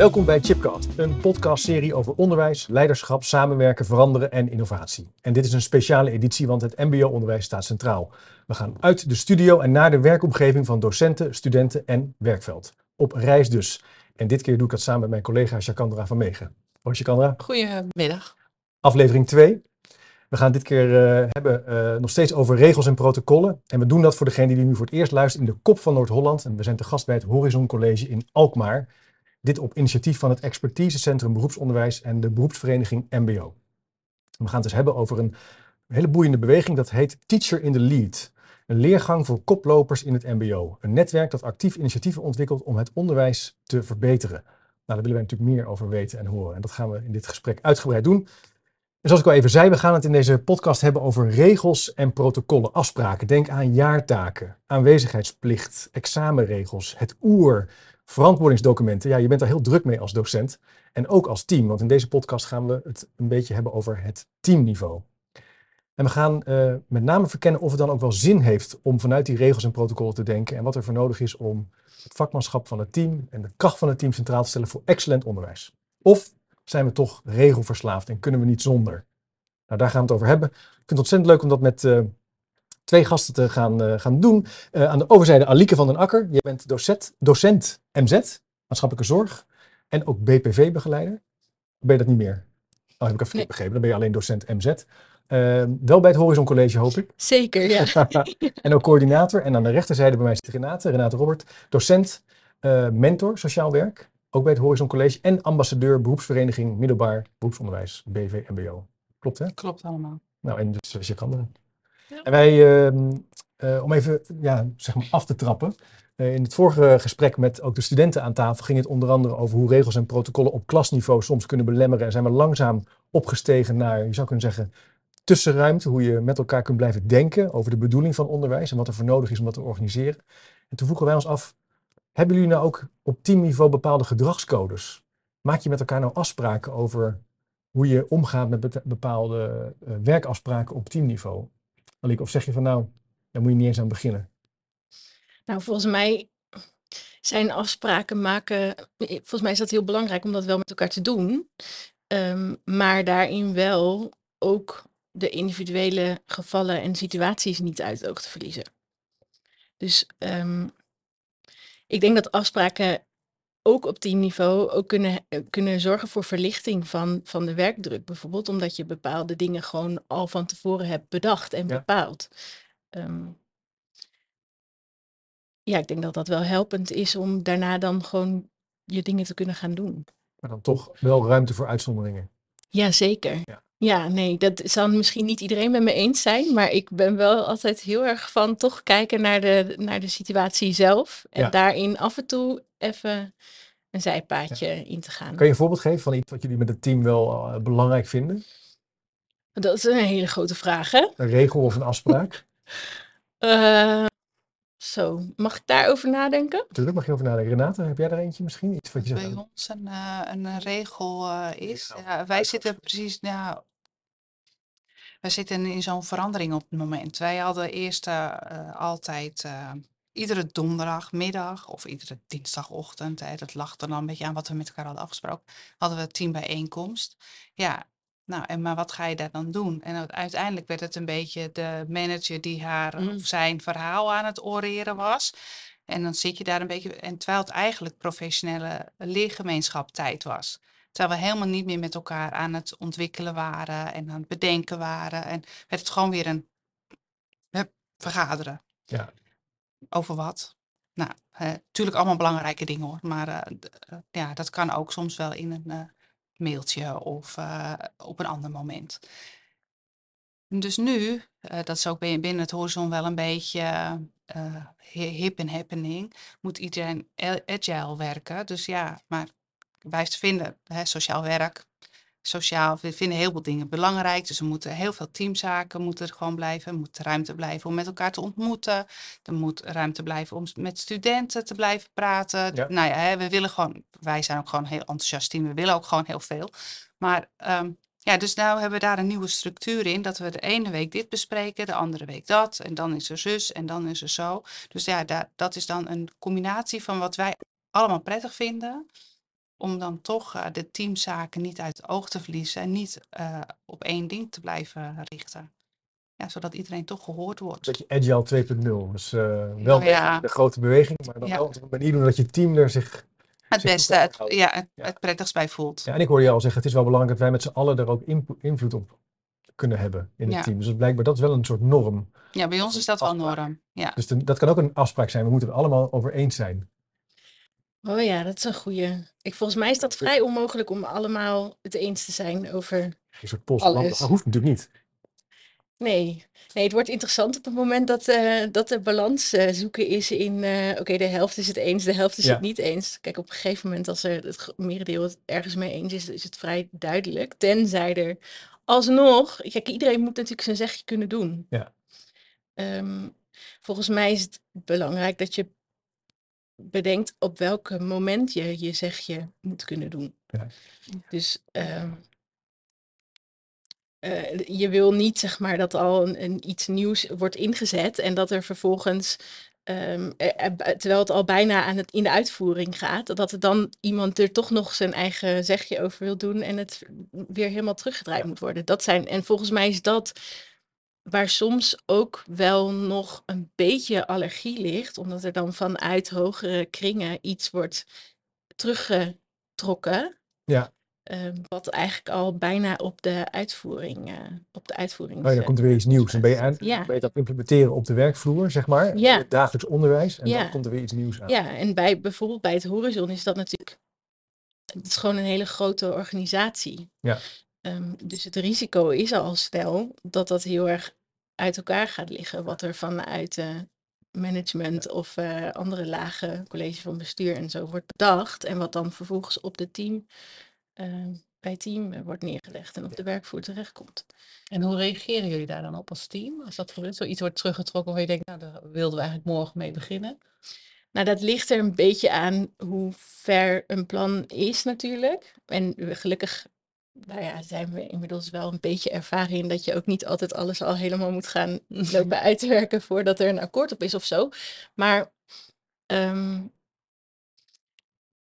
Welkom bij Chipcast, een podcastserie over onderwijs, leiderschap, samenwerken, veranderen en innovatie. En dit is een speciale editie, want het MBO-onderwijs staat centraal. We gaan uit de studio en naar de werkomgeving van docenten, studenten en werkveld. Op reis dus. En dit keer doe ik dat samen met mijn collega Jacandra van Megen. Hoi Jacandra. Goedemiddag. Aflevering 2. We gaan dit keer uh, hebben uh, nog steeds over regels en protocollen. En we doen dat voor degene die nu voor het eerst luistert in de kop van Noord-Holland. En we zijn te gast bij het Horizon College in Alkmaar. Dit op initiatief van het Expertisecentrum Beroepsonderwijs en de beroepsvereniging MBO. We gaan het dus hebben over een hele boeiende beweging dat heet Teacher in the Lead. Een leergang voor koplopers in het MBO. Een netwerk dat actief initiatieven ontwikkelt om het onderwijs te verbeteren. Nou, daar willen wij natuurlijk meer over weten en horen. En dat gaan we in dit gesprek uitgebreid doen. En zoals ik al even zei, we gaan het in deze podcast hebben over regels en protocollen, afspraken. Denk aan jaartaken, aanwezigheidsplicht, examenregels, het oer, verantwoordingsdocumenten. Ja, je bent daar heel druk mee als docent en ook als team. Want in deze podcast gaan we het een beetje hebben over het teamniveau. En we gaan uh, met name verkennen of het dan ook wel zin heeft om vanuit die regels en protocollen te denken en wat er voor nodig is om het vakmanschap van het team en de kracht van het team centraal te stellen voor excellent onderwijs. Of zijn we toch regelverslaafd en kunnen we niet zonder? Nou, daar gaan we het over hebben. Ik vind het ontzettend leuk om dat met uh, twee gasten te gaan, uh, gaan doen. Uh, aan de overzijde Alieke van den Akker. Je bent docent, docent MZ, maatschappelijke zorg. En ook BPV-begeleider. Ben je dat niet meer? Oh, heb ik even nee. begrepen. Dan ben je alleen docent MZ. Uh, wel bij het Horizon College, hoop ik. Zeker, ja. en ook coördinator. En aan de rechterzijde bij mij zit Renate, Renate Robert. Docent, uh, mentor, sociaal werk. Ook bij het Horizon College. En ambassadeur beroepsvereniging Middelbaar Beroepsonderwijs, BV MBO. Klopt, hè? Klopt allemaal. Nou, en dus je kan. En wij, uh, uh, om even ja, zeg maar af te trappen. Uh, in het vorige gesprek met ook de studenten aan tafel ging het onder andere over hoe regels en protocollen op klasniveau soms kunnen belemmeren. En zijn we langzaam opgestegen naar, je zou kunnen zeggen, tussenruimte. Hoe je met elkaar kunt blijven denken over de bedoeling van onderwijs en wat er voor nodig is om dat te organiseren. En toen vroegen wij ons af, hebben jullie nou ook op teamniveau bepaalde gedragscodes? Maak je met elkaar nou afspraken over hoe je omgaat met bepaalde uh, werkafspraken op teamniveau? Aliek, of zeg je van nou, daar moet je niet eens aan beginnen? Nou, volgens mij zijn afspraken maken, volgens mij is dat heel belangrijk om dat wel met elkaar te doen. Um, maar daarin wel ook de individuele gevallen en situaties niet uit oog te verliezen. Dus um, ik denk dat afspraken ook op teamniveau ook kunnen, kunnen zorgen voor verlichting van, van de werkdruk. Bijvoorbeeld omdat je bepaalde dingen gewoon al van tevoren hebt bedacht en ja. bepaald. Um, ja, ik denk dat dat wel helpend is om daarna dan gewoon je dingen te kunnen gaan doen. Maar dan toch wel ruimte voor uitzonderingen. Ja, zeker. Ja. Ja, nee, dat zal misschien niet iedereen met me eens zijn, maar ik ben wel altijd heel erg van toch kijken naar de, naar de situatie zelf en ja. daarin af en toe even een zijpaadje ja. in te gaan. Kan je een voorbeeld geven van iets wat jullie met het team wel uh, belangrijk vinden? Dat is een hele grote vraag, hè? Een regel of een afspraak? uh, zo, mag ik daarover nadenken? Natuurlijk mag je over nadenken. Renate, heb jij er eentje misschien? Iets wat je Bij ons een, uh, een regel uh, is, ja, wij zitten precies, ja, wij zitten in zo'n verandering op het moment. Wij hadden eerst uh, altijd iedere donderdagmiddag of iedere dinsdagochtend, hè, dat lag er dan een beetje aan wat we met elkaar hadden afgesproken, hadden we teambijeenkomst. Ja, nou, en maar wat ga je daar dan doen? En uiteindelijk werd het een beetje de manager die haar mm. of zijn verhaal aan het oreren was. En dan zit je daar een beetje, en terwijl het eigenlijk professionele leergemeenschap tijd was. Terwijl we helemaal niet meer met elkaar aan het ontwikkelen waren en aan het bedenken waren. En werd het gewoon weer een hup, vergaderen. Ja. Over wat? Nou, natuurlijk allemaal belangrijke dingen hoor. Maar uh, uh, ja, dat kan ook soms wel in een mailtje of op een ander moment. Dus nu eh, dat is ook bin- binnen het horizon wel een beetje eh, hi- hip en happening. Moet iedereen agile werken. Dus ja, maar wij vinden hè, sociaal werk, sociaal, we vinden heel veel dingen belangrijk. Dus er moeten heel veel teamzaken moeten er gewoon blijven. Er moet ruimte blijven om met elkaar te ontmoeten. Er moet ruimte blijven om met studenten te blijven praten. Ja. Nou ja, hè, we willen gewoon, wij zijn ook gewoon een heel enthousiast team. We willen ook gewoon heel veel. Maar ehm, ja, dus nou hebben we daar een nieuwe structuur in. Dat we de ene week dit bespreken, de andere week dat. En dan is er zus en dan is er zo. Dus ja, daar, dat is dan een combinatie van wat wij allemaal prettig vinden. Om dan toch eh, de teamzaken niet uit het oog te verliezen. En niet eh, op één ding te blijven richten. Ja, zodat iedereen toch gehoord wordt. beetje Agile 2.0. Dus eh, wel ja. de grote beweging, maar dan Ja. wel op een manier doen dat je team er zich... Het beste, het, ja, het, Ja. het prettigst bij voelt. Ja, en ik hoorde je al zeggen, het is wel belangrijk dat wij met z'n allen er ook invloed op kunnen hebben in het Ja. team. Dus dat blijkbaar, dat is wel een soort norm. Ja, bij ons is dat wel norm. Ja. Dus de- dat kan ook een afspraak zijn. We moeten het allemaal over eens zijn. Oh ja, dat is een goeie. Ik, volgens mij is dat vrij onmogelijk om allemaal het eens te zijn over. Een soort post. Alles. Dat hoeft natuurlijk niet. Nee, nee het wordt interessant op het moment dat, eh, dat de balans eh, zoeken is in. eh, Oké, de helft is het eens, de helft is Ja. het niet eens. Kijk, op een gegeven moment, als er het gro- merendeel het ergens mee eens is, is het vrij duidelijk. Tenzij er alsnog. Kijk, iedereen moet natuurlijk zijn zegje kunnen doen. Ja. Ehm, volgens mij is het belangrijk dat je bedenkt op welk moment je je zegje moet kunnen doen. Ja. Dus ehm, eh, je wil niet zeg maar dat al een, een iets nieuws wordt ingezet en dat er vervolgens, ehm, eh, eh, bu- terwijl het al bijna aan het, in de uitvoering gaat, dat er dan iemand er toch nog zijn eigen zegje over wil doen en het weer helemaal teruggedraaid moet worden. Dat zijn, en volgens mij is dat waar soms ook wel nog een beetje allergie ligt, omdat er dan vanuit hogere kringen iets wordt teruggetrokken. Ja. Ehm, wat eigenlijk al bijna op de uitvoering, eh, op de uitvoering. Oh ja, dan komt er weer iets nieuws. Dan ben je, aan, Ja. ben je het implementeren op de werkvloer, zeg maar. Ja. Het dagelijks onderwijs. En dan komt er weer iets nieuws aan. Ja, en bij bijvoorbeeld bij het Horizon is dat natuurlijk. Het is gewoon een hele grote organisatie. Ja. Ehm, dus het risico is al snel dat dat heel erg uit elkaar gaat liggen. Wat er vanuit eh, management of eh, andere lagen, college van bestuur en zo wordt bedacht. En wat dan vervolgens op de team, eh, bij team wordt neergelegd en op de werkvoer terechtkomt. En hoe reageren jullie daar dan op als team? Als dat gebeurt, zoiets wordt teruggetrokken waar je denkt, nou daar wilden we eigenlijk morgen mee beginnen. Nou, dat ligt er een beetje aan hoe ver een plan is natuurlijk. En gelukkig nou ja, zijn we inmiddels wel een beetje ervaren in dat je ook niet altijd alles al helemaal moet gaan lopen uitwerken voordat er een akkoord op is of zo. Maar ehm,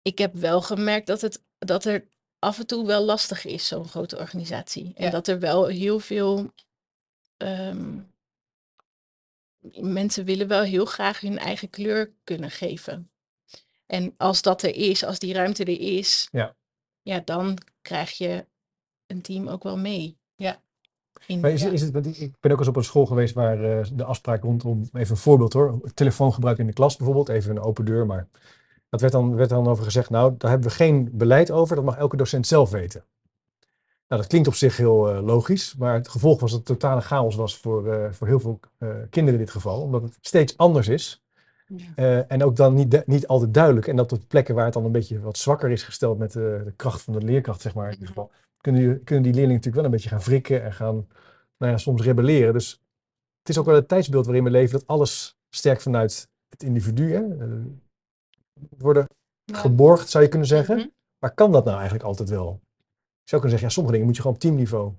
ik heb wel gemerkt dat, het, dat er af en toe wel lastig is, zo'n grote organisatie. En Ja. dat er wel heel veel ehm, mensen willen wel heel graag hun eigen kleur kunnen geven. En als dat er is, als die ruimte er is, Ja. ja, dan krijg je een team ook wel mee. Ja. In, Maar is, ja. is het, want ik- ben ook eens op een school geweest waar eh, de afspraak rondom, even een voorbeeld hoor, telefoongebruik in de klas bijvoorbeeld, even een open deur, maar dat werd dan, werd dan over gezegd, nou, daar hebben we geen beleid over, dat mag elke docent zelf weten. Nou, dat klinkt op zich heel eh, logisch, maar het gevolg was dat het totale chaos was voor, eh, voor heel veel kinderen in dit geval, omdat het steeds anders is. Ja. En ook dan niet, niet altijd duidelijk. En dat op plekken waar het dan een beetje wat zwakker is gesteld met de, de kracht van de leerkracht, zeg maar, in dit Mhm. geval, kunnen die, kunnen die leerlingen natuurlijk wel een beetje gaan wrikken en gaan, nou ja, soms rebelleren. Dus het is ook wel het tijdsbeeld waarin we leven dat alles sterk vanuit het individu hè, eh, worden Ja. geborgd, zou je kunnen zeggen. Mhm. Maar kan dat nou eigenlijk altijd wel? Je zou kunnen zeggen, ja, sommige dingen moet je gewoon op teamniveau.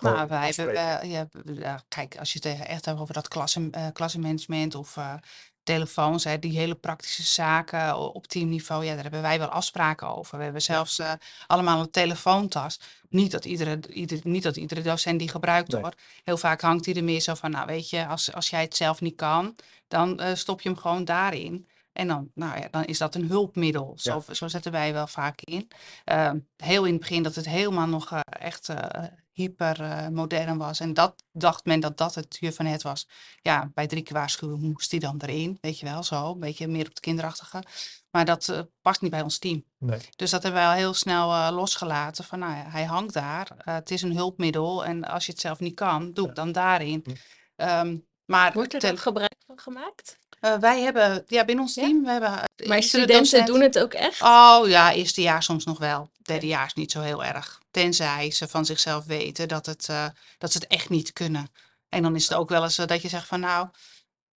Maar wij hebben, ja, kijk, als je het tegen- echt hebt over dat klassen, eh, klassenmanagement of eh, telefoons, hè, die hele praktische zaken op teamniveau, ja, daar hebben wij wel afspraken over. We hebben zelfs eh, allemaal een telefoontas. Niet dat iedere, ieder, niet dat iedere docent die gebruikt Nee. hoor. Heel vaak hangt die er meer zo van, nou weet je, als, als jij het zelf niet kan, dan eh, stop je hem gewoon daarin. En dan, nou ja, dan is dat een hulpmiddel. Zo, Ja. zo zetten wij wel vaak in. Ehm, heel in het begin dat het helemaal nog eh, echt hyper eh, modern was. En dat dacht men dat dat het juf van het was. Ja, bij drie keer waarschuwen moest hij dan erin, weet je wel, zo. Een beetje meer op het kinderachtige. Maar dat eh, past niet bij ons team. Nee. Dus dat hebben we al heel snel eh, losgelaten. Van nou ja, hij hangt daar. Eh, het is een hulpmiddel. En als je het zelf niet kan, doe het dan daarin. Hm. Ehm, maar Wordt er dan gebruik van gemaakt? eh, wij hebben, ja, binnen ons Ja? team, we hebben. Maar iedere studenten docent- doen het ook echt? Oh ja, eerste jaar soms nog wel. Derde jaar is niet zo heel erg. Tenzij ze van zichzelf weten dat, het, eh, dat ze het echt niet kunnen. En dan is het ook wel eens eh, dat je zegt van nou,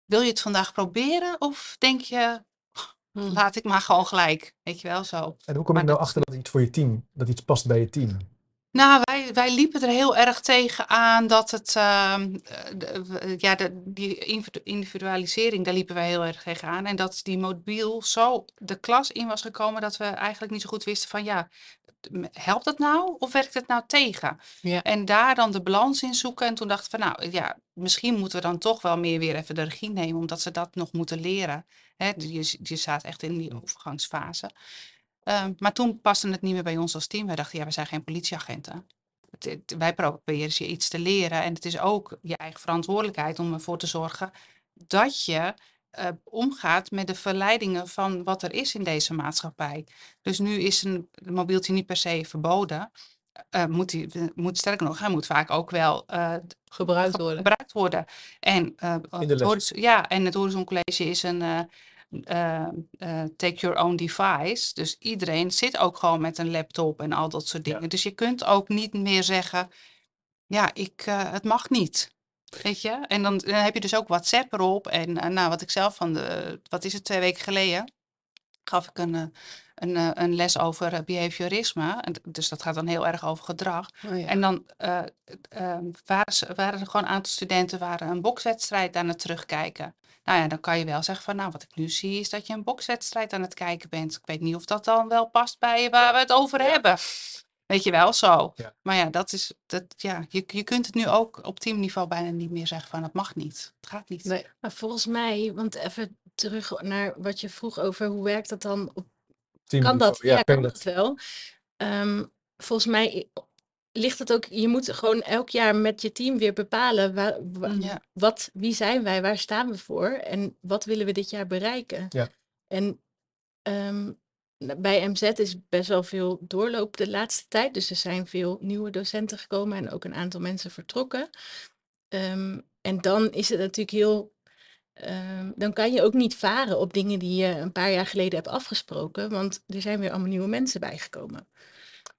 wil je het vandaag proberen? Of denk je, Hm. laat ik maar gewoon gelijk. Weet je wel, zo. En hoe kom je Maar nou dat- achter dat iets voor je team, dat iets past bij je team? Nou, wij, wij liepen er heel erg tegen aan dat het, ehm, eh, de- ja, de, die individu- individualisering, daar liepen wij heel erg tegen aan. En dat die mobiel zo de klas in was gekomen dat we eigenlijk niet zo goed wisten van, ja, helpt dat nou of werkt het nou tegen? Ja. En daar dan de balans in zoeken. En toen dachten we, nou ja, misschien moeten we dan toch wel meer weer even de regie nemen, omdat ze dat nog moeten leren. Hè, je, je staat echt in die overgangsfase. Ehm, maar toen paste het niet meer bij ons als team. Wij dachten, ja, we zijn geen politieagenten. Het- het- wij proberen je iets te leren. En het is ook je eigen verantwoordelijkheid om ervoor te zorgen dat je eh, omgaat met de verleidingen van wat er is in deze maatschappij. Dus nu is een mobieltje niet per se verboden. Eh, moet, moet sterker nog, hij moet vaak ook wel Gebruikt ge- worden. gebruikt worden. En, het ja, en het Horizon College is een eh, eh, take your own device. Dus iedereen zit ook gewoon met een laptop en al dat soort Ja. dingen. Dus je kunt ook niet meer zeggen, ja, ik, eh, het mag niet. Weet je? En dan, dan heb je dus ook WhatsApp erop. En nou, wat ik zelf van de, wat is het, twee weken geleden, gaf ik een, een, een les over eh, behaviorisme. En, dus dat gaat dan heel erg over gedrag. Oh ja. En dan waren, ze, waren er gewoon een aantal studenten waren een bokswedstrijd aan het terugkijken. Nou ja, dan kan je wel zeggen van, nou, wat ik nu zie is dat je een bokswedstrijd aan het kijken bent. Ik weet niet of dat dan wel past bij waar we het over hebben. Weet je wel, zo. Ja. Maar ja, dat is, dat, ja je, je kunt het nu ook op teamniveau bijna niet meer zeggen van, het mag niet. Het gaat niet. Nee. Maar volgens mij, want even terug naar wat je vroeg over hoe werkt dat dan op Team kan dat? Ja, kan dat wel. Ehm, volgens mij ligt het ook, je moet gewoon elk jaar met je team weer bepalen waar. Ja. wat, wie zijn wij, waar staan we voor en wat willen we dit jaar bereiken. Ja. En ehm, n- bij MZ is best wel veel doorloop de laatste tijd, dus er zijn veel nieuwe docenten gekomen en ook een aantal mensen vertrokken. Ehm, en dan is het natuurlijk heel Ehm, dan kan je ook niet varen op dingen die je een paar jaar geleden hebt afgesproken, want er zijn weer allemaal nieuwe mensen bijgekomen.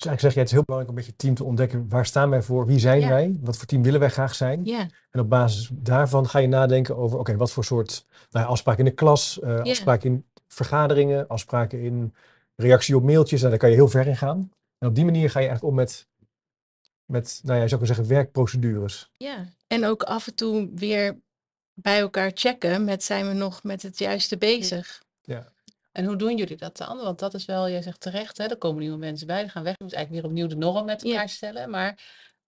Dus eigenlijk zeg je, het is heel belangrijk om met je team te ontdekken, waar staan wij voor, wie zijn Ja. wij, wat voor team willen wij graag zijn. Ja, En op basis daarvan ga je nadenken over, oké, wat voor soort nou ja, afspraken in de klas, eh, Ja. afspraken in vergaderingen, afspraken in reactie op mailtjes. Nou, daar kan je heel ver in gaan. En op die manier ga je eigenlijk om met, met nou ja, je zou kunnen zeggen, werkprocedures. ja. En ook af en toe weer bij elkaar checken met zijn we nog met het juiste bezig. En hoe doen jullie dat dan? Want dat is wel, jij zegt terecht, hè, er komen nieuwe mensen bij, die gaan weg. Je moet eigenlijk weer opnieuw de norm met Ja. elkaar stellen. Maar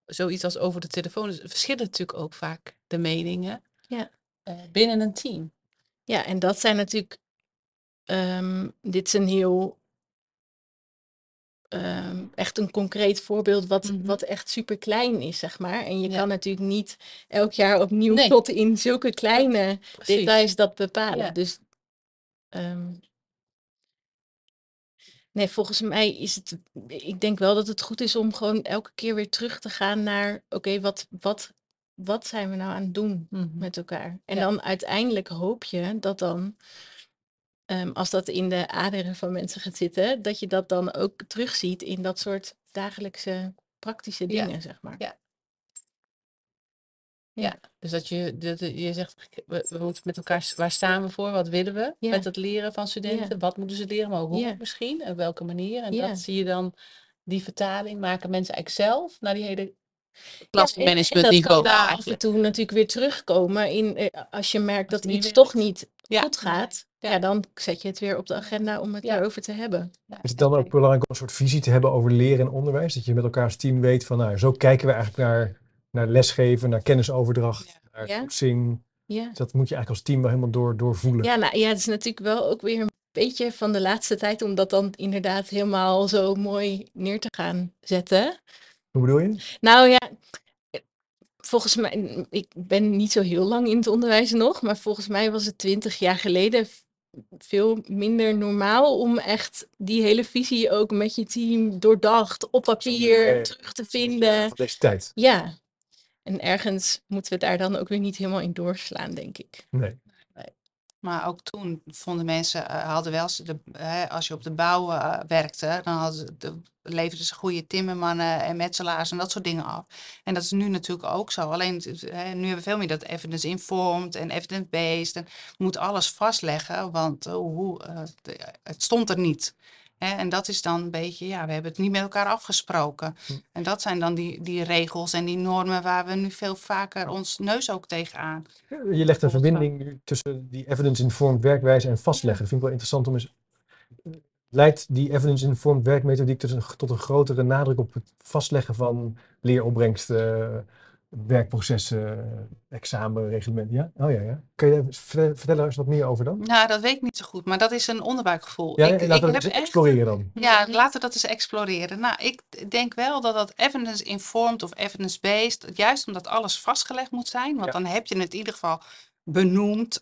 zoiets als over de telefoon, dus verschillen natuurlijk ook vaak de meningen Ja. eh, binnen een team. Ja, en dat zijn natuurlijk, ehm, dit is een heel, ehm, echt een concreet voorbeeld wat, Mhm. wat echt super klein is, zeg maar. En je Ja. kan natuurlijk niet elk jaar opnieuw Nee. tot in zulke kleine Precies. details dat bepalen. Ja. Dus ehm, nee, volgens mij is het. Ik denk wel dat het goed is om gewoon elke keer weer terug te gaan naar. Oké, wat, wat, wat zijn we nou aan het doen Mhm. met elkaar? En Ja. dan uiteindelijk hoop je dat dan. ehm, als dat in de aderen van mensen gaat zitten, dat je dat dan ook terugziet in dat soort dagelijkse praktische Ja. dingen, zeg maar. Ja. Ja. Dus dat je, dat je zegt, we, we moeten met elkaar, waar staan we voor, wat willen we Ja. met het leren van studenten, wat moeten ze leren, maar hoe Ja. misschien, en op welke manier. En Ja. dat zie je dan, die vertaling maken mensen eigenlijk zelf naar die hele Ja, en- en klasmanagement dat niveau kan daar af en toe natuurlijk weer terugkomen in eh, als je merkt Als dat iets toch niet Ja. goed gaat. Ja. Dan zet je het weer op de agenda om het Ja. daarover te hebben. Ja, Is het dan ook belangrijk om een soort visie te hebben over leren en onderwijs? Dat je met elkaar als team weet van, nou, zo kijken we eigenlijk naar, naar lesgeven, naar kennisoverdracht, Ja. naar Ja. Ja, Dat moet je eigenlijk als team wel helemaal door, doorvoelen. ja, nou, ja het is natuurlijk wel ook weer een beetje van de laatste tijd om dat dan inderdaad helemaal zo mooi neer te gaan zetten. Hoe bedoel je? Nou ja, volgens mij, ik ben niet zo heel lang in het onderwijs nog, maar volgens mij was het twintig jaar geleden veel minder normaal om echt die hele visie ook met je team doordacht op papier terug te vinden. Van deze tijd. Ja, en ergens moeten we daar dan ook weer niet helemaal in doorslaan, denk ik. Nee. Maar ook toen vonden mensen, eh, hadden wel, de, hè, als je op de bouw eh, werkte, dan hadden ze de, leverden ze goede timmermannen en metselaars en dat soort dingen af. En dat is nu natuurlijk ook zo. Alleen hè, nu hebben we veel meer dat evidence informed en evidence based. En moet alles vastleggen, want eh, hoe, de- het stond er niet. En dat is dan een beetje, ja, we hebben het niet met elkaar afgesproken. Hm. En dat zijn dan die, die regels en die normen waar we nu veel vaker ons neus ook tegenaan. Je legt een verbinding nu tussen die evidence-informed werkwijze en vastleggen. Dat vind ik wel interessant om eens. Leidt die evidence-informed werkmethodiek tot een, tot een grotere nadruk op het vastleggen van leeropbrengsten, werkprocessen, examenreglement? Ja? Oh ja, ja. Kun je ver- vertellen er eens wat meer over dan? Nou, dat weet ik niet zo goed, maar dat is een onderbuikgevoel. Ja, ik, laten we ik dat heb eens echt, exploreren dan. ja, laten we dat eens exploreren. Nou, ik denk wel dat dat evidence-informed of evidence-based, juist omdat alles vastgelegd moet zijn, want Ja. dan heb je het in ieder geval benoemd.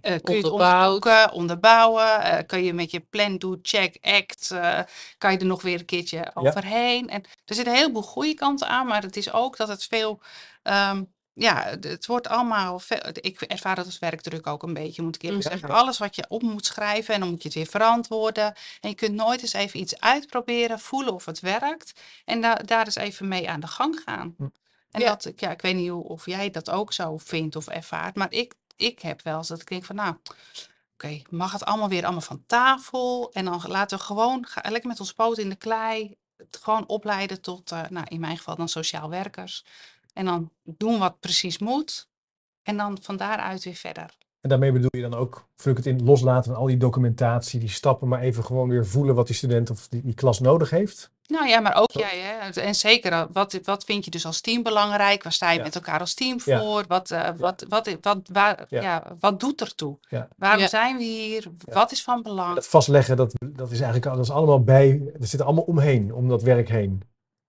eh, kun je het onderzoeken, onderbouwen, eh, kun je met je plan, do, check, act, eh, kan je er nog weer een keertje overheen. En er zitten een heleboel goede kanten aan, maar het is ook dat het veel, ehm, ja, het- wordt allemaal, ik ervaar dat als werkdruk ook een beetje, moet ik eerlijk zeggen. Alles wat je op moet schrijven en dan moet je het weer verantwoorden. En je kunt nooit eens even iets uitproberen, voelen of het werkt. En da daar eens even mee aan de gang gaan. Hm. En Ja. dat, ja, ik weet niet hoe, of jij dat ook zo vindt of ervaart, maar ik, ik heb wel eens dat ik denk van, nou, oké, mag het allemaal weer allemaal van tafel? En dan laten we gewoon ga, lekker met ons poot in de klei, het gewoon opleiden tot, eh, nou, in mijn geval dan sociaal werkers. En dan doen wat precies moet. En dan van daaruit weer verder. En daarmee bedoel je dan ook, vul ik het in, loslaten van al die documentatie, die stappen, maar even gewoon weer voelen wat die student of die, die klas nodig heeft. Nou ja, maar ook Zo. jij, hè? En zeker, eh, wat, wat vind je dus als team belangrijk? Waar sta je Ja. met elkaar als team Ja. voor? Wat, eh, wat, wat, wat, waar, Ja. ja. wat doet ertoe? Ja. Waarom Ja. zijn we hier? Ja. Wat is van belang? Dat vastleggen, dat, dat is eigenlijk dat is allemaal bij, er zit allemaal omheen, om dat werk heen.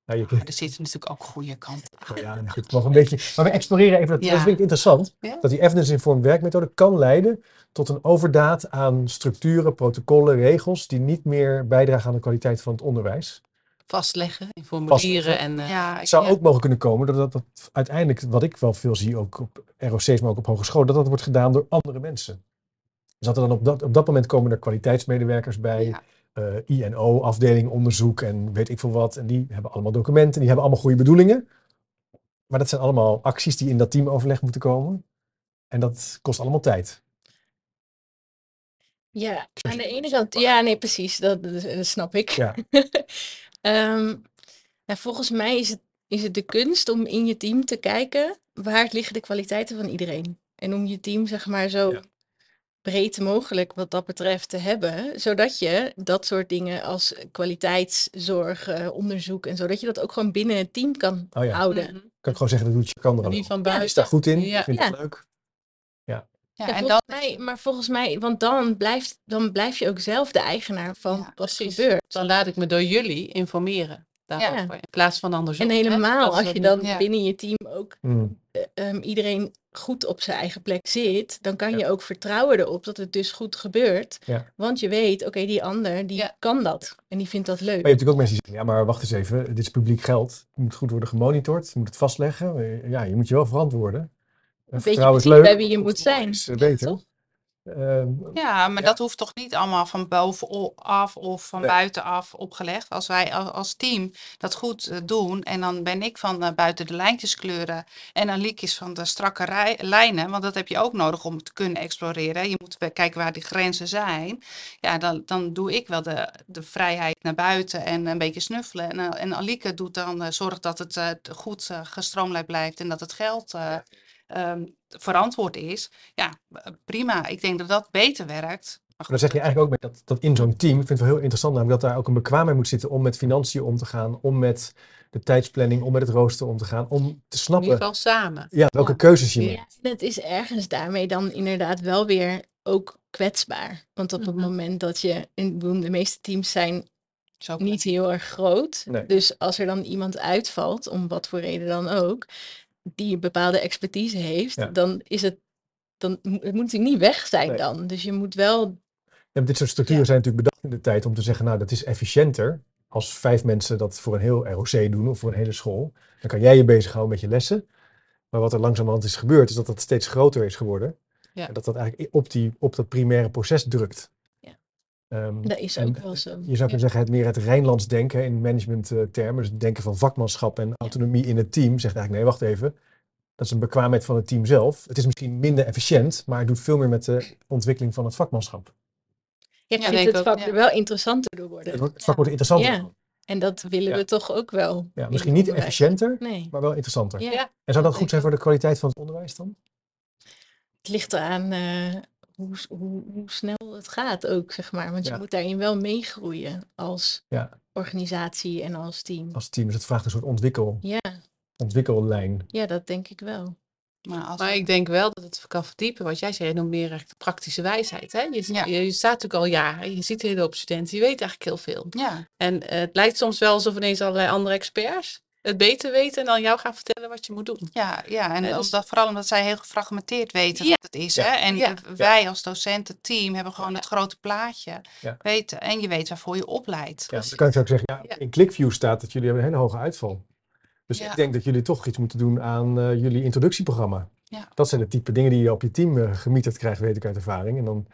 Nou, je, Maar er zitten natuurlijk ook goede kanten aan. Ja, goed, nog een beetje. Maar we exploreren even, dat, vind ik interessant, Ja. dat die evidence-informed werkmethode kan leiden tot een overdaad aan structuren, protocollen, regels, die niet meer bijdragen aan de kwaliteit van het onderwijs. Vastleggen in formulieren en eh, Ja, Het zou ja. ook mogen kunnen komen dat, dat, dat uiteindelijk, wat ik wel veel zie, ook op ROC's, maar ook op hogescholen, dat dat wordt gedaan door andere mensen. Dus dat er dan op dat, op dat moment komen er kwaliteitsmedewerkers bij, Ja. eh, INO, afdeling onderzoek en weet ik veel wat. En die hebben allemaal documenten, die hebben allemaal goede bedoelingen. Maar dat zijn allemaal acties die in dat teamoverleg moeten komen. En dat kost allemaal tijd. Ja, aan de ene kant, ja, nee, precies, dat, snap ik. Ja. Ehm, nou, volgens mij is het, is het de kunst om in je team te kijken waar liggen de kwaliteiten van iedereen. En om je team, zeg maar, zo Ja. Breed mogelijk wat dat betreft te hebben, zodat je dat soort dingen als kwaliteitszorg, eh, onderzoek en zo, dat je dat ook gewoon binnen het team kan Oh ja. houden. mhm. Kan ik gewoon zeggen, dat doet je kan er wie al. van Is buiten. daar goed in? Ja. Vind Ja. het leuk? Ja, Ja, en mij, maar volgens mij, want dan blijft, dan blijf je ook zelf de eigenaar van Ja, wat Precies. gebeurt. Dan laat ik me door jullie informeren daarover. In plaats van andersom. En helemaal als je dan Ja. binnen je team ook Hmm. eh, ehm, iedereen goed op zijn eigen plek zit, dan kan Ja. je ook vertrouwen erop dat het dus goed gebeurt. Ja. Want je weet, oké, die ander die Ja. kan dat en die vindt dat leuk. Maar je hebt natuurlijk ook mensen die zeggen, ja, maar wacht eens even, dit is publiek geld. Het moet goed worden gemonitord, je moet het vastleggen. Ja, je moet je wel verantwoorden. En Weet je vertrouwen is precies leuk. bij wie je moet zijn. Is eh, beter. toch? Ehm, ja, maar Ja. dat hoeft toch niet allemaal van bovenaf of van Nee. buitenaf opgelegd. Als wij al- als team dat goed eh, doen en dan ben ik van eh, buiten de lijntjes kleuren en dan Liek is van de strakke rij- lijnen, want dat heb je ook nodig om te kunnen exploreren. Je moet kijken waar die grenzen zijn. Ja, dan, dan doe ik wel de, de vrijheid naar buiten en een beetje snuffelen. En, eh, en Alieke doet dan, zorgt dat het goed gestroomlijnd blijft en dat het geld eh, ehm, verantwoord is. Ja, prima. Ik denk dat dat beter werkt. Maar dan zeg je eigenlijk ook dat, dat in zo'n team, ik vind het wel heel interessant namelijk dat daar ook een bekwaamheid moet zitten om met financiën om te gaan, om met de tijdsplanning, om met het rooster om te gaan, om te In ieder snappen geval samen. ja, welke Ja. keuzes je Ja. maakt. Het is ergens daarmee dan inderdaad wel weer ook kwetsbaar. Want op het Mhm. moment dat je, in de meeste teams zijn Zo niet heel erg groot. Nee. Dus als er dan iemand uitvalt, om wat voor reden dan ook, die een bepaalde expertise heeft, Ja. dan is het, dan, het moet natuurlijk niet weg zijn Nee. dan. Dus je moet wel, Ja, dit soort structuren Ja. zijn natuurlijk bedacht in de tijd om te zeggen, nou, dat is efficiënter als vijf mensen dat voor een heel ROC doen of voor een hele school. Dan kan jij je bezighouden met je lessen. Maar wat er langzamerhand is gebeurd, is dat dat steeds groter is geworden. En dat dat eigenlijk op, die, op dat primaire proces drukt. Ehm, dat is ook wel zo. Je zou kunnen zeggen, het meer het Rijnlands denken in managementtermen. Dus het denken van vakmanschap en autonomie in het team. Zegt eigenlijk, nee, wacht even. Dat is een bekwaamheid van het team zelf. Het is misschien minder efficiënt, maar het doet veel meer met de ontwikkeling van het vakmanschap. Ja, ik Ja, vind denk het ook, vak ja. er wel interessanter door worden. Het, vak wordt interessanter. Ja. En dat willen Ja. we toch ook wel. Ja, misschien niet onderwijs. efficiënter, Nee. maar wel interessanter. En zou dat dat goed zijn voor de kwaliteit van het onderwijs dan? Het ligt eraan eh, hoe, hoe, hoe snel het gaat ook, zeg maar. Want Ja. je moet daarin wel meegroeien als Ja. organisatie en als team. Als team, dus het vraagt een soort ontwikkel, Ja, ontwikkellijn. ja, dat denk ik wel. Maar als Maar ik denk wel dat het kan verdiepen. Wat jij zei, je noemt meer echt de praktische wijsheid. Hè? Je, Ja. je, je staat natuurlijk al jaren. Je ziet een hele hoop studenten. Je weet eigenlijk heel veel. ja, En eh, het lijkt soms wel alsof ineens allerlei andere experts het beter weten en dan jou gaan vertellen wat je moet doen. ja, ja, en Ja, dus- omdat, vooral omdat zij heel gefragmenteerd weten Ja. wat het is. Ja. Hè? En Ja. wij als docententeam hebben gewoon Ja. het grote plaatje Ja. weten. En je weet waarvoor je opleidt. Ja, dan kan ik ook zeggen, ja, Ja. in ClickView staat dat jullie hebben een hele hoge uitval. Dus Ja. ik denk dat jullie toch iets moeten doen aan eh, jullie introductieprogramma. Ja. Dat zijn de type dingen die je op je team eh, gemieterd krijgt, weet ik uit ervaring. En dan,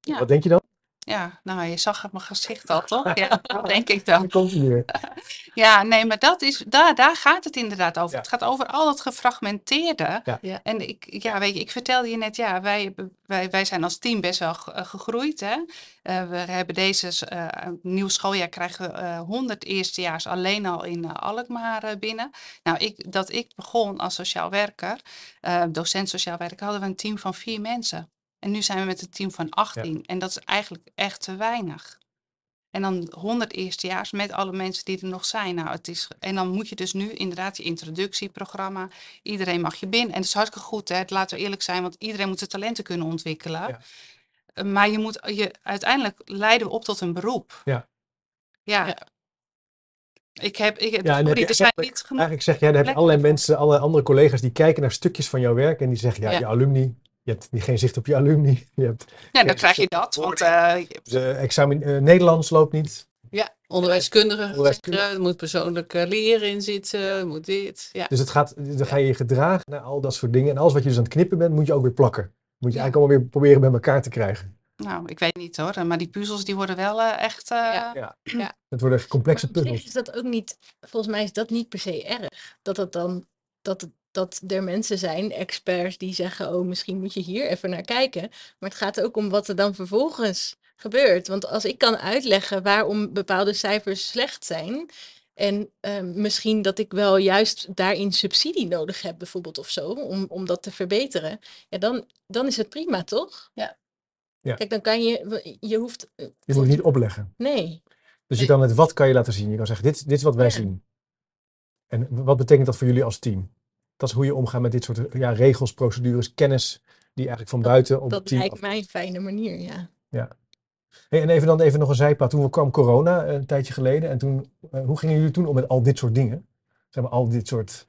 Ja. wat denk je dan? Ja, nou, je zag het mijn gezicht al, toch? Ja, dat denk ik dan. Dan komt hij weer. Ja, nee, maar dat is, daar, daar gaat het inderdaad over. Ja. Het gaat over al het gefragmenteerde. Ja. Ja. En ik, ja, weet je, ik vertelde je net, ja, wij, wij, wij zijn als team best wel eh, gegroeid. Hè? Eh, we hebben deze eh, nieuw schooljaar krijgen we eh 100 eerstejaars alleen al in Alkmaar binnen. Nou, ik, dat ik begon als sociaal werker, eh, docent sociaal werker, hadden we een team van vier mensen. En nu zijn we met een team van 18. En dat is eigenlijk echt te weinig. En dan 100 eerstejaars met alle mensen die er nog zijn. Nou, het is, en dan moet je dus nu inderdaad je introductieprogramma. Iedereen mag je binnen. En dat is hartstikke goed, hè? laten we eerlijk zijn, want iedereen moet zijn talenten kunnen ontwikkelen. Ja. Eh, Maar je moet, je, uiteindelijk leiden we op tot een beroep. Ja. Ja. Ja. Ik heb, ik, Ja, heb sorry, er zijn eigenlijk- niet genoeg. Eigenlijk zeg jij, dan heb je allerlei mensen, alle andere collega's die kijken naar stukjes van jouw werk en die zeggen, ja, Ja. je alumni, je hebt niet- geen zicht op je alumni. Je hebt Ja, dan Ja, krijg je dat. Want eh, de examen, eh, Nederlands loopt niet. Ja, onderwijskundige Onderwijskundige. zeggen, er moet persoonlijk eh, leren in zitten, er moet dit. Ja. Dus het gaat, dan ga je je gedragen naar al dat soort dingen. En alles wat je dus aan het knippen bent, moet je ook weer plakken. Moet je Ja. eigenlijk allemaal weer proberen bij elkaar te krijgen. nou, ik weet niet hoor. Maar die puzzels die worden wel eh, echt... eh, Ja. Het worden echt complexe puzzels. is dat ook niet, volgens mij is dat niet per se erg. Dat het dan, dat, dat er mensen zijn, experts, die zeggen, oh, misschien moet je hier even naar kijken. Maar het gaat ook om wat er dan vervolgens gebeurt. Want als ik kan uitleggen waarom bepaalde cijfers slecht zijn. En ehm, misschien dat ik wel juist daarin subsidie nodig heb, bijvoorbeeld of zo, om, om dat te verbeteren. Ja, dan, dan is het prima, toch? Ja. Ja. Kijk, dan kan je, je hoeft. Je eh, moet het volgens- niet opleggen. Nee. Dus je kan het wat kan je laten zien. Je kan zeggen, dit, dit is wat wij Ja. zien. En wat betekent dat voor jullie als team? Dat is hoe je omgaat met dit soort ja, regels, procedures, kennis die eigenlijk van buiten op het Dat team lijkt mij een fijne manier, ja. Hey, en even dan even nog een zijpad. Toen kwam corona eh, een tijdje geleden. En toen, eh, hoe gingen jullie toen om met al dit soort dingen? Zeg maar, al dit soort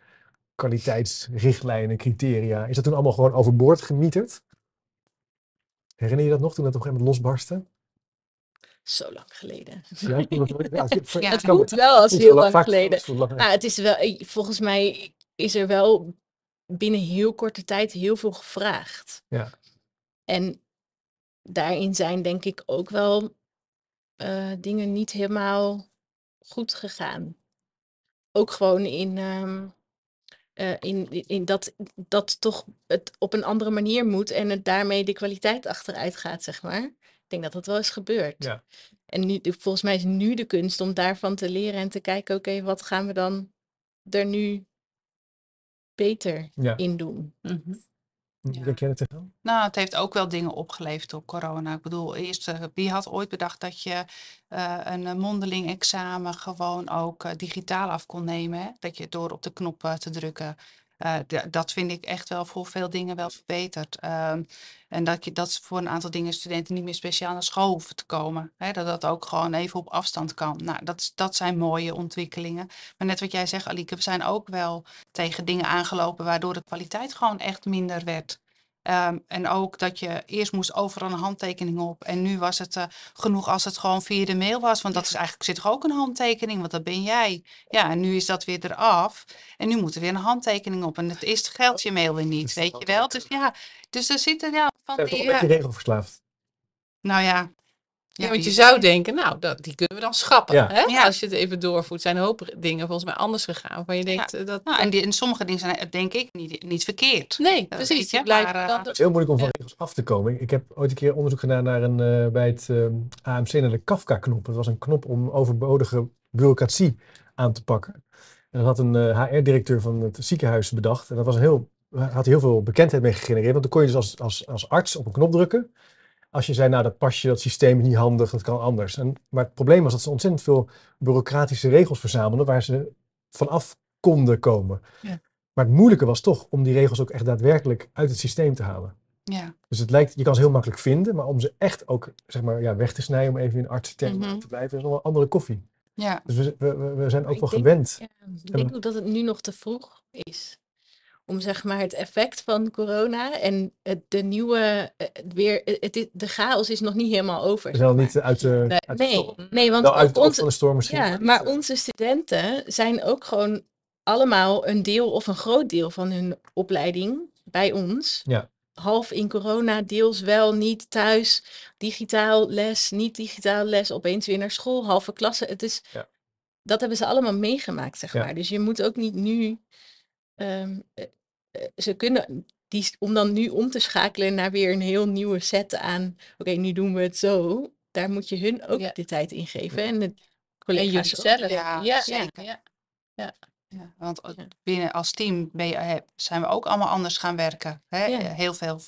kwaliteitsrichtlijnen, criteria. Is dat toen allemaal gewoon overboord gemieterd? Herinner je dat nog, toen dat op een gegeven moment losbarstte? Zo lang geleden. Ja, ja, het- Ja, voelt wel als heel wel lang geleden. Nou, het is wel, eh, volgens mij is er wel binnen heel korte tijd heel veel gevraagd. Ja. En daarin zijn denk ik ook wel eh, dingen niet helemaal goed gegaan. Ook gewoon in, ehm, eh, in, in, dat, dat toch het op een andere manier moet en het daarmee de kwaliteit achteruit gaat, zeg maar. Ik denk dat dat wel is gebeurd. Ja. En nu, volgens mij is nu de kunst om daarvan te leren en te kijken, oké, wat gaan we dan er nu beter Ja. in doen? Mhm. Ja. Denk jij dat tegenaan? Nou, het heeft ook wel dingen opgeleverd door corona. Ik bedoel, eerst, eh, wie had ooit bedacht dat je eh, een eh, mondeling examen gewoon ook digitaal af kon nemen? Hè? Dat je door op de knop te drukken Eh, dat vind ik echt wel voor veel dingen wel verbeterd. Ehm, en dat, je, dat voor een aantal dingen studenten niet meer speciaal naar school hoeven te komen. Dat dat ook gewoon even op afstand kan. Nou, dat, dat zijn mooie ontwikkelingen. Maar net wat jij zegt, Alieke, we zijn ook wel tegen dingen aangelopen waardoor de kwaliteit gewoon echt minder werd. Ehm, en ook dat je eerst moest overal een handtekening op. En nu was het eh, genoeg als het gewoon via de mail was. Want dat is eigenlijk zit toch ook een handtekening, want dat ben jij. Ja, en nu is dat weer eraf. En nu moet er weer een handtekening op. En het is geldt je mail weer niet, weet je wel. Dus ja, dus er zitten ja, van die... een beetje ja, regelverslaafd? nou ja. Ja, want je zou denken, nou, dat, die kunnen we dan schrappen. Ja. Hè? Ja. Als je het even doorvoert, zijn een hoop dingen volgens mij anders gegaan. Waarvan je denkt, eh, dat... Nou, en, die, en sommige dingen zijn eh, denk ik niet, niet verkeerd. nee, precies. je, maar, eh, dan Het is heel moeilijk om van regels af te komen. Ik heb ooit een keer onderzoek gedaan naar een, eh, bij het eh, AMC naar de Kafka-knop. Dat was een knop om overbodige bureaucratie aan te pakken. En dat had een HR-directeur van het ziekenhuis bedacht. En dat was een heel, had heel veel bekendheid mee gegenereerd. Want dan kon je dus als, als, als arts op een knop drukken. Als je zei, nou dat pasje, dat systeem is niet handig, dat kan anders. En, maar het probleem was dat ze ontzettend veel bureaucratische regels verzamelden waar ze vanaf konden komen. Ja. Maar het moeilijke was toch om die regels ook echt daadwerkelijk uit het systeem te halen. Ja, Dus het lijkt, je kan ze heel makkelijk vinden, maar om ze echt ook zeg maar, ja, weg te snijden, om even in artstermen Mhm. te blijven, is nog wel een andere koffie. ja. Dus we, we, we- zijn ook wel denk- gewend. Ja, ik denk ook dat het nu nog te vroeg is. Om zeg maar het effect van corona en het, de nieuwe, eh, weer, eh, het, de chaos is nog niet helemaal over. We zeg zijn al maar. niet uit de, Nee, uit de Nee, storm. nee, want Wel uit onze, de storm misschien. ja, maar onze studenten zijn ook gewoon allemaal een deel of een groot deel van hun opleiding bij ons. Ja. Half in corona, deels wel, niet thuis, digitaal les, niet digitaal les, opeens weer naar school, halve klasse. Het is, Ja. Dat hebben ze allemaal meegemaakt, zeg Ja. maar. Dus je moet ook niet nu, ehm, eh, eh, ze kunnen, die, om dan nu om te schakelen naar weer een heel nieuwe set aan, oké, nu doen we het zo. Daar moet je hun ook Ja. de tijd in geven. En de En collega's zelf. Ja, ja, zeker. Ja. Ja, want eh, Ja. binnen als team ben je, eh, zijn we ook allemaal anders gaan werken. Hè? Ja. Eh, Heel veel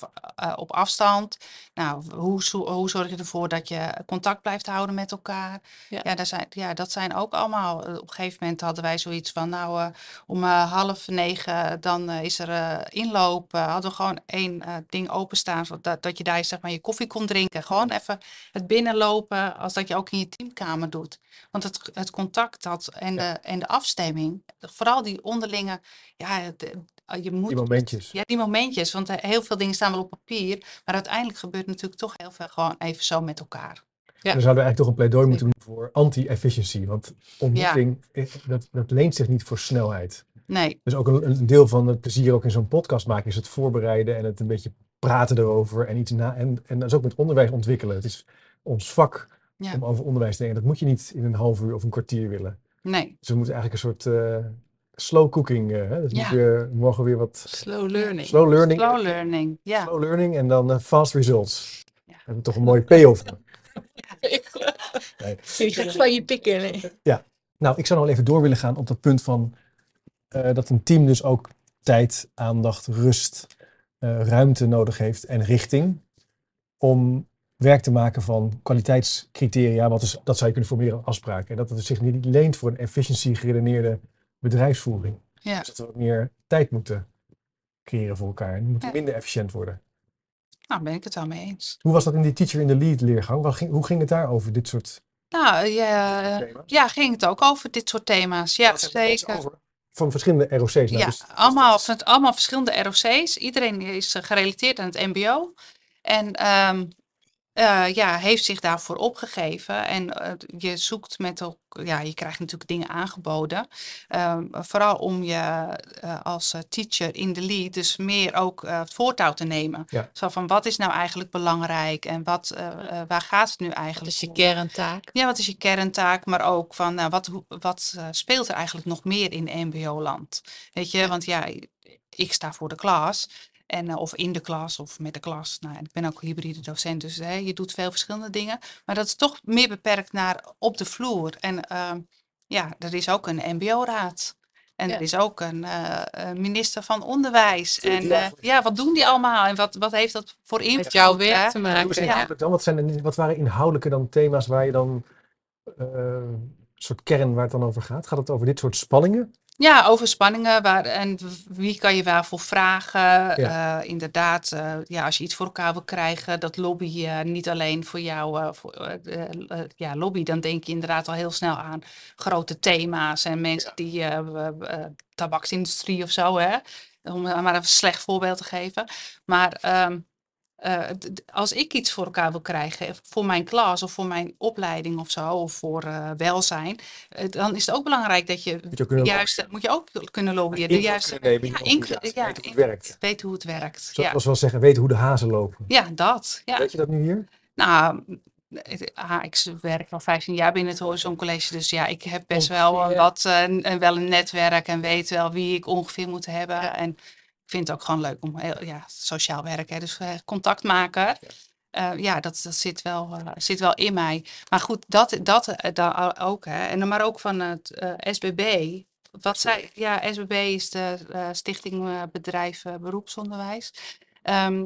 op afstand. Nou, hoe, hoe zorg je ervoor dat je contact blijft houden met elkaar? Ja. Ja, daar zijn, ja dat zijn ook allemaal. Op een gegeven moment hadden wij zoiets van, nou, om half negen dan is er inloop. hadden we gewoon één ding openstaan, zodat dat je daar zeg maar je koffie kon drinken. Gewoon even het binnenlopen, als dat je ook in je teamkamer doet. Want het, het contact dat en, de, en de afstemming, vooral die onderlinge, ja, eh, je moet. Die momentjes. Ja, die momentjes, want eh, heel veel dingen staan wel op papier, maar uiteindelijk gebeurt natuurlijk toch heel veel gewoon even zo met elkaar. Ja. Dan zouden we eigenlijk toch een pleidooi moeten doen voor anti-efficiency. Want ontmoeting, eh, dat, dat leent zich niet voor snelheid. Nee, Dus ook een, een deel van het plezier ook in zo'n podcast maken is het voorbereiden en het een beetje praten erover en iets na. En, en dat is ook met onderwijs ontwikkelen. Het is ons vak Ja. om over onderwijs te denken. Dat moet je niet in een half uur of een kwartier willen. Nee. Dus we moeten eigenlijk een soort eh, slow cooking. eh, hè? Dus Ja. morgen weer wat Slow learning. slow learning. Slow learning, ja. Slow learning en dan eh, fast results. Ja. We hebben toch een mooie payoff. Nee. Je gaat van je pikken. nee. Nou, ik zou nog wel even door willen gaan op dat punt van eh, dat een team dus ook tijd, aandacht, rust, eh, ruimte nodig heeft en richting om werk te maken van kwaliteitscriteria. Wat is, dat zou je kunnen formuleren als afspraken. En dat het zich niet leent voor een efficiency geredeneerde bedrijfsvoering. Ja. Dus dat we wat meer tijd moeten creëren voor elkaar. En moeten Ja. minder efficiënt worden. Nou, ben ik het wel mee eens. Hoe was dat in die teacher in the lead leergang? Wat ging, hoe ging het daar over, dit soort Nou, ja, ja, ging het ook over dit soort thema's. Ja, zeker. over? Van verschillende ROC's. Nou, ja, dus- allemaal, allemaal verschillende ROC's. Iedereen is eh, gerelateerd aan het MBO. En ehm, eh, ja, heeft zich daarvoor opgegeven. En eh, je zoekt met elk, ja, je krijgt natuurlijk dingen aangeboden. Ehm, vooral om je eh, als teacher in de lead, dus meer ook eh, het voortouw te nemen. Ja. Zo van wat is nou eigenlijk belangrijk en wat, waar gaat het nu Dat eigenlijk is je om? kerntaak. Ja, wat is je kerntaak, maar ook van nou, wat, hoe- wat eh, speelt er eigenlijk nog meer in MBO-land? Weet je, want ja, ik sta voor de klas. En, eh, of in de klas of met de klas. Nou, ik ben ook hybride docent, dus hè, je doet veel verschillende dingen. Maar dat is toch meer beperkt naar op de vloer. En ehm, ja, er is ook een MBO-raad. En Ja. er is ook een eh, eh, minister van Onderwijs. En eh, ja, wat doen die allemaal? En wat, wat heeft dat voor invloed? Met jouw hè? werk te maken. Ja. dan. Wat, zijn, wat waren inhoudelijke dan thema's waar je dan eh, een soort kern waar het dan over gaat? Gaat het over dit soort spanningen? Ja, over spanningen waar, en wie kan je waarvoor vragen. Eh, inderdaad, eh, ja, als je iets voor elkaar wil krijgen, dat lobby eh, niet alleen voor jou, voor, ja, lobby, dan denk je inderdaad al heel snel aan grote thema's en mensen die w- eh, tabaksindustrie of zo, hè, om maar even een slecht voorbeeld te geven. Maar ehm, eh, als ik iets voor elkaar wil krijgen, eh, voor mijn klas of voor mijn opleiding of zo, of voor eh, welzijn, dan is het ook belangrijk dat je Moet je juist, moet je ook kunnen lobbyen. De juiste, nemen ja, ja, weten hoe het werkt. Weten hoe het werkt. Ja. Zoals we wel zeggen, weten hoe de hazen lopen. ja, dat. Ja. Weet je dat nu hier? Nou, ah, ik werk al 15 jaar binnen het Horizon College, dus ja, ik heb best wel Ongeveer. wat, en wel een netwerk en weet wel wie ik ongeveer moet hebben. En ik vind het ook gewoon leuk om heel, ja, sociaal werk, hè, dus eh, contact maken. Eh, ja, dat, dat zit, wel, eh, zit wel in mij. Maar goed, dat, dat eh, ook. Hè. En dan maar ook van het eh, SBB. Wat zij, ja, SBB is de eh, Stichting eh, Bedrijf eh, Beroepsonderwijs. Ehm,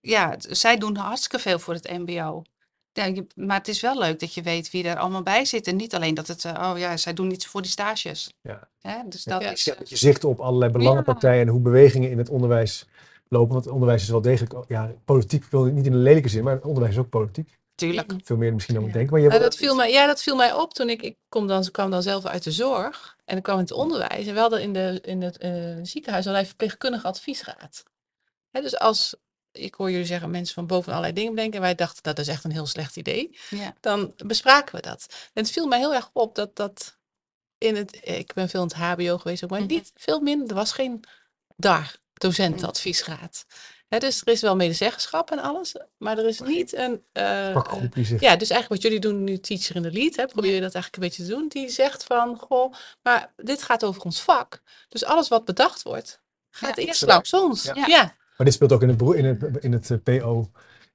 ja, zij doen hartstikke veel voor het MBO. Ja, je- maar het is wel leuk dat je weet wie er allemaal bij zit. En niet alleen dat het, eh, oh ja, zij doen iets voor die stages. Ja. Hè? Dus dat Ja. is. Ja, dat je zicht op allerlei belangenpartijen en hoe bewegingen in het onderwijs lopen. Want het onderwijs is wel degelijk, ja, politiek, ik wil niet in een lelijke zin, maar het onderwijs is ook politiek. Natuurlijk. Veel meer misschien dan we Ja. denken. Maar je Nou, dat viel mij, ja, dat viel mij op toen ik, ik kom dan, kwam dan zelf uit de zorg en ik kwam in het onderwijs. En we hadden in, de, in het eh, ziekenhuis allerlei verpleegkundige adviesraad. Hè, dus als, ik hoor jullie zeggen, mensen van boven allerlei dingen bedenken. En wij dachten, dat is echt een heel slecht idee. Ja. Dan bespraken we dat. En het viel mij heel erg op dat dat in het, ik ben veel in het hbo geweest ook, maar Mhm. niet veel minder. Er was geen daar docentenadviesraad. Dus er is wel medezeggenschap en alles, maar er is niet een... zegt, ja, dus eigenlijk wat jullie doen nu, Teacher in the Lead, hè, probeer je dat eigenlijk een beetje te doen. Die zegt van, goh, maar dit gaat over ons vak. Dus alles wat bedacht wordt, gaat Ja. eerst langs ons. Ja. Ja. Ja. maar dit speelt ook in het, in het, in het PO.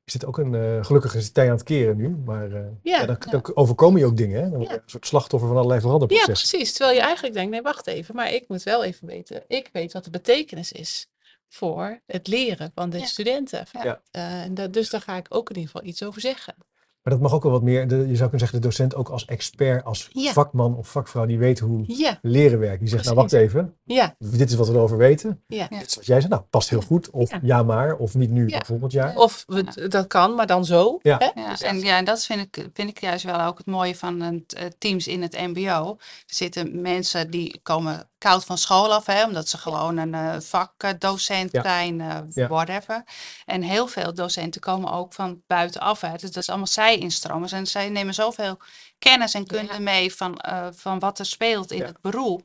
Is dit ook een, eh gelukkig is het tij aan het keren nu, maar eh, ja, Ja. dan, dan overkomen je ook dingen. Hè? Dan Ja. een soort slachtoffer van allerlei Ja, veranderprocessen. precies. Terwijl je eigenlijk denkt, nee, wacht even, maar ik moet wel even weten. Ik weet wat de betekenis is voor het leren van de Ja. studenten. Ja. Eh, en dat, dus daar ga ik ook in ieder geval iets over zeggen. Maar dat mag ook wel wat meer, de, je zou kunnen zeggen, de docent ook als expert, als Ja. vakman of vakvrouw die weet hoe Ja, leren werkt. Die zegt, nou wacht even, ja, dit is wat we erover weten. ja. Dit is wat jij zegt, nou past heel goed. Of ja, Ja. maar, of niet nu, Ja. maar volgend jaar. Of we, dat kan, maar dan zo. Ja. Hè? Dus en, dat- ja, en dat vind ik, vind ik juist wel ook het mooie van het, eh, teams in het MBO. Er zitten mensen die komen koud van school af, hè, omdat ze gewoon een eh, vakdocent zijn, eh, whatever. En heel veel docenten komen ook van buitenaf. Hè. Dus dat is allemaal zij-instromers. En zij nemen zoveel kennis en kunde mee van, eh, van wat er speelt in Ja. het beroep.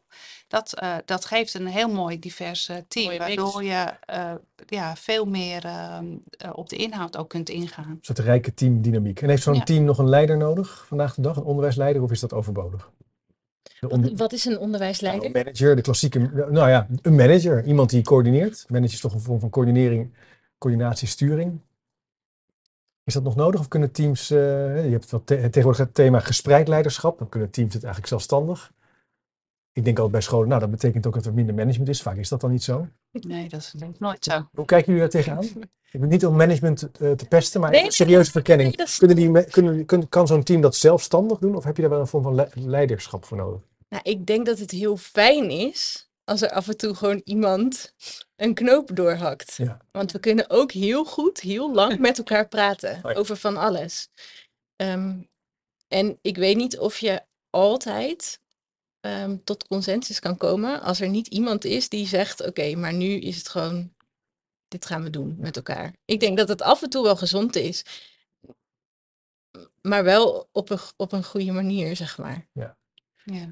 Dat, eh, dat geeft een heel mooi divers team, Mooie mix. waardoor je eh, ja, veel meer ehm, eh, op de inhoud ook kunt ingaan. Een soort rijke teamdynamiek. En heeft zo'n Ja. team nog een leider nodig vandaag de dag? Een onderwijsleider of is dat overbodig? Wat is een nou, onderwijsleider? een manager, de klassieke, nou ja, een manager. Iemand die coördineert. Manager is toch een vorm van coördinering, coördinatie, sturing. Is dat nog nodig of kunnen teams, eh, je hebt wat te- tegenwoordig het thema gespreid leiderschap, dan kunnen teams het eigenlijk zelfstandig. Ik denk altijd bij scholen, nou dat betekent ook dat er minder management is. Vaak is dat dan niet zo. Nee, dat is nooit zo. Hoe kijken jullie daar tegenaan? Ik ben niet om management eh, te pesten, maar Nee, serieuze verkenning. nee, dat is- Kunnen die, kunnen, kun- kan zo'n team dat zelfstandig doen of heb je daar wel een vorm van le- leiderschap voor nodig? Nou, ik denk dat het heel fijn is als er af en toe gewoon iemand een knoop doorhakt. Ja. Want we kunnen ook heel goed, heel lang met elkaar praten Oh ja. over van alles. Ehm, en ik weet niet of je altijd ehm, tot consensus kan komen als er niet iemand is die zegt: Oké, maar nu is het gewoon, dit gaan we doen met elkaar. Ik denk dat het af en toe wel gezond is, maar wel op een, op een goede manier, zeg maar. Ja.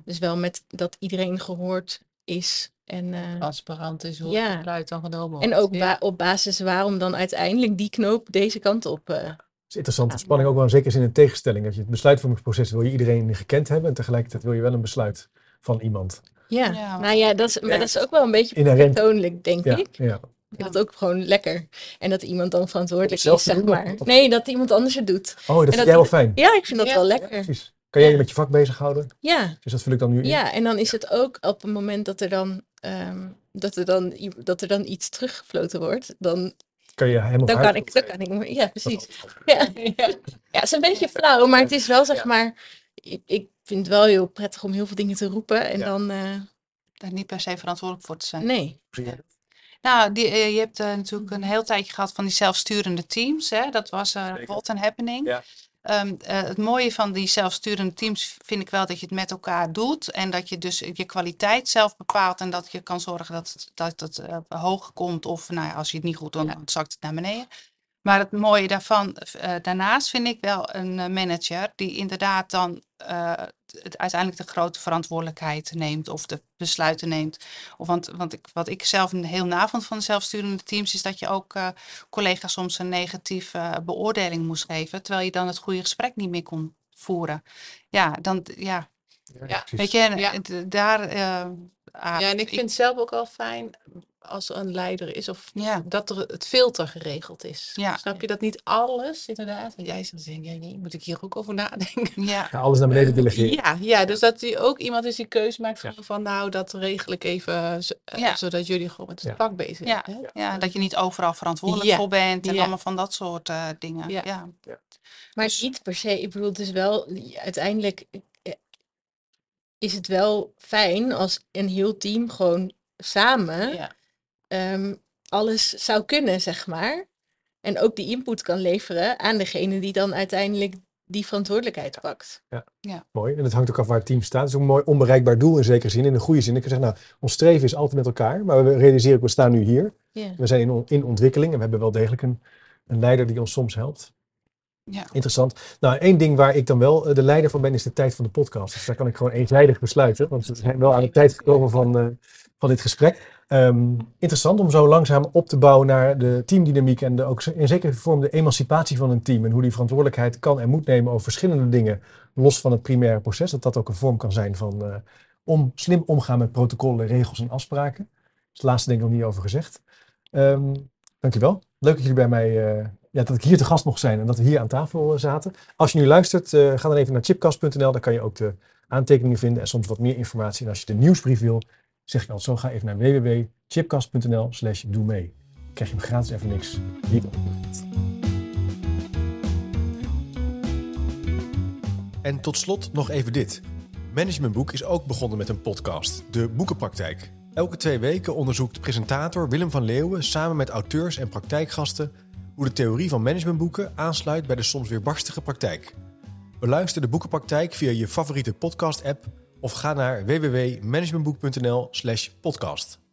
Dus wel met dat iedereen gehoord is. En, eh, transparant is hoe Ja. het besluit dan genomen en wordt. ook Ja. wa- op basis waarom dan uiteindelijk die knoop deze kant op. eh, Het is interessante Ja. spanning ook wel, zeker is in een tegenstelling. Dat je het besluitvormingsproces wil je iedereen gekend hebben en tegelijkertijd wil je wel een besluit van iemand. ja. Ja, nou ja, dat is, maar dat is ook wel een beetje Inherent. persoonlijk, denk Ja, ik. ja. Ik vind het ook gewoon lekker. En dat iemand dan verantwoordelijk is, zeg maar. Nee, dat iemand anders het doet. Oh, dat vind dat jij wel fijn. Ja, ik vind dat Ja. wel Ja, lekker. precies. Kan jij je met je vak bezighouden? Ja, Dus dat vul ik dan nu in. ja. En dan is het ook op het moment dat er dan, ehm, dat er dan, dat er dan iets teruggefloten wordt, dan, Kan je of dan kan ik, dan kan ik, ja, precies. Ja, ja. ja, het is een beetje flauw, maar het is wel zeg Ja. maar. Ik, ik vind het wel heel prettig om heel veel dingen te roepen. En Ja. dan. eh, daar niet per se verantwoordelijk voor te zijn. Nee. Nou, die, eh, je hebt eh, natuurlijk een heel tijdje gehad van die zelfsturende teams. Hè? Dat was eh Zeker. Volt and Happening. Ja. Ehm, eh, het mooie van die zelfsturende teams vind ik wel dat je het met elkaar doet. En dat je dus je kwaliteit zelf bepaalt. En dat je kan zorgen dat het, dat het eh, hoog komt. Of nou ja, als je het niet goed doet, dan zakt het naar beneden. Maar het mooie daarvan, eh, daarnaast vind ik wel een eh, manager die inderdaad dan eh, het, uiteindelijk de grote verantwoordelijkheid neemt of de besluiten neemt. Of want want ik, wat ik zelf een heel na vond van de zelfsturende teams is dat je ook eh, collega's soms een negatieve beoordeling moest geven, terwijl je dan het goede gesprek niet meer kon voeren. Ja, dan ja, Ja, weet je, Ja. het- daar. eh, ah, Ja, en ik vind het zelf ook al fijn als er een leider is of Ja. dat er het filter geregeld is. Ja. Snap je dat niet alles, inderdaad? Want jij zegt, ja, nee, moet ik hier ook over nadenken? Ja, Ga alles naar beneden delegeren. Ja, ja, dus dat hij ook iemand is die keuze maakt van, Ja. van nou, dat regel ik even, zo- eh, Ja. zodat jullie gewoon met het Ja. vak bezig Ja. zijn. hè? ja, dat je niet overal verantwoordelijk Ja. voor bent en Ja. allemaal van dat soort eh, dingen. Ja. Ja. Maar Dus- niet per se. Ik bedoel, het is wel uiteindelijk eh, is het wel fijn als een heel team gewoon samen Ja. Ehm, alles zou kunnen, zeg maar. En ook die input kan leveren aan degene die dan uiteindelijk die verantwoordelijkheid pakt. Mooi. En het hangt ook af waar het team staat. Het is ook een mooi onbereikbaar doel in zekere zin. In een goede zin. Ik kan zeggen, nou, ons streven is altijd met elkaar. Maar we realiseren ook, we staan nu hier. Ja. We zijn in, on- in ontwikkeling. En we hebben wel degelijk een, een leider die ons soms helpt. Ja. Interessant. Nou, één ding waar ik dan wel eh, de leider van ben, is de tijd van de podcast. Dus daar kan ik gewoon eenzijdig besluiten. Want we zijn wel aan de tijd gekomen van, eh, van dit gesprek. Ehm, interessant om zo langzaam op te bouwen naar de teamdynamiek en de, ook in zekere vorm de emancipatie van een team. En hoe die verantwoordelijkheid kan en moet nemen over verschillende dingen, los van het primaire proces. Dat dat ook een vorm kan zijn van eh, om, slim omgaan met protocollen, regels en afspraken. Dus het laatste denk ik nog niet over gezegd. Ehm dankjewel. Leuk dat jullie bij mij, eh, ja, dat ik hier te gast mocht zijn en dat we hier aan tafel eh, zaten. Als je nu luistert, ga dan even naar chipcast.nl. Daar kan je ook de aantekeningen vinden en soms wat meer informatie. En als je de nieuwsbrief wil, zeg ik altijd zo, ga even naar www.chipcast.nl slash doe mee. Krijg je hem gratis even niks. Hier En tot slot nog even dit. Managementboek is ook begonnen met een podcast, De Boekenpraktijk. Elke twee weken onderzoekt presentator Willem van Leeuwen samen met auteurs en praktijkgasten hoe de theorie van managementboeken aansluit bij de soms weer barstige praktijk. Beluister de Boekenpraktijk via je favoriete podcast-app of ga naar www.managementboek.nl/podcast.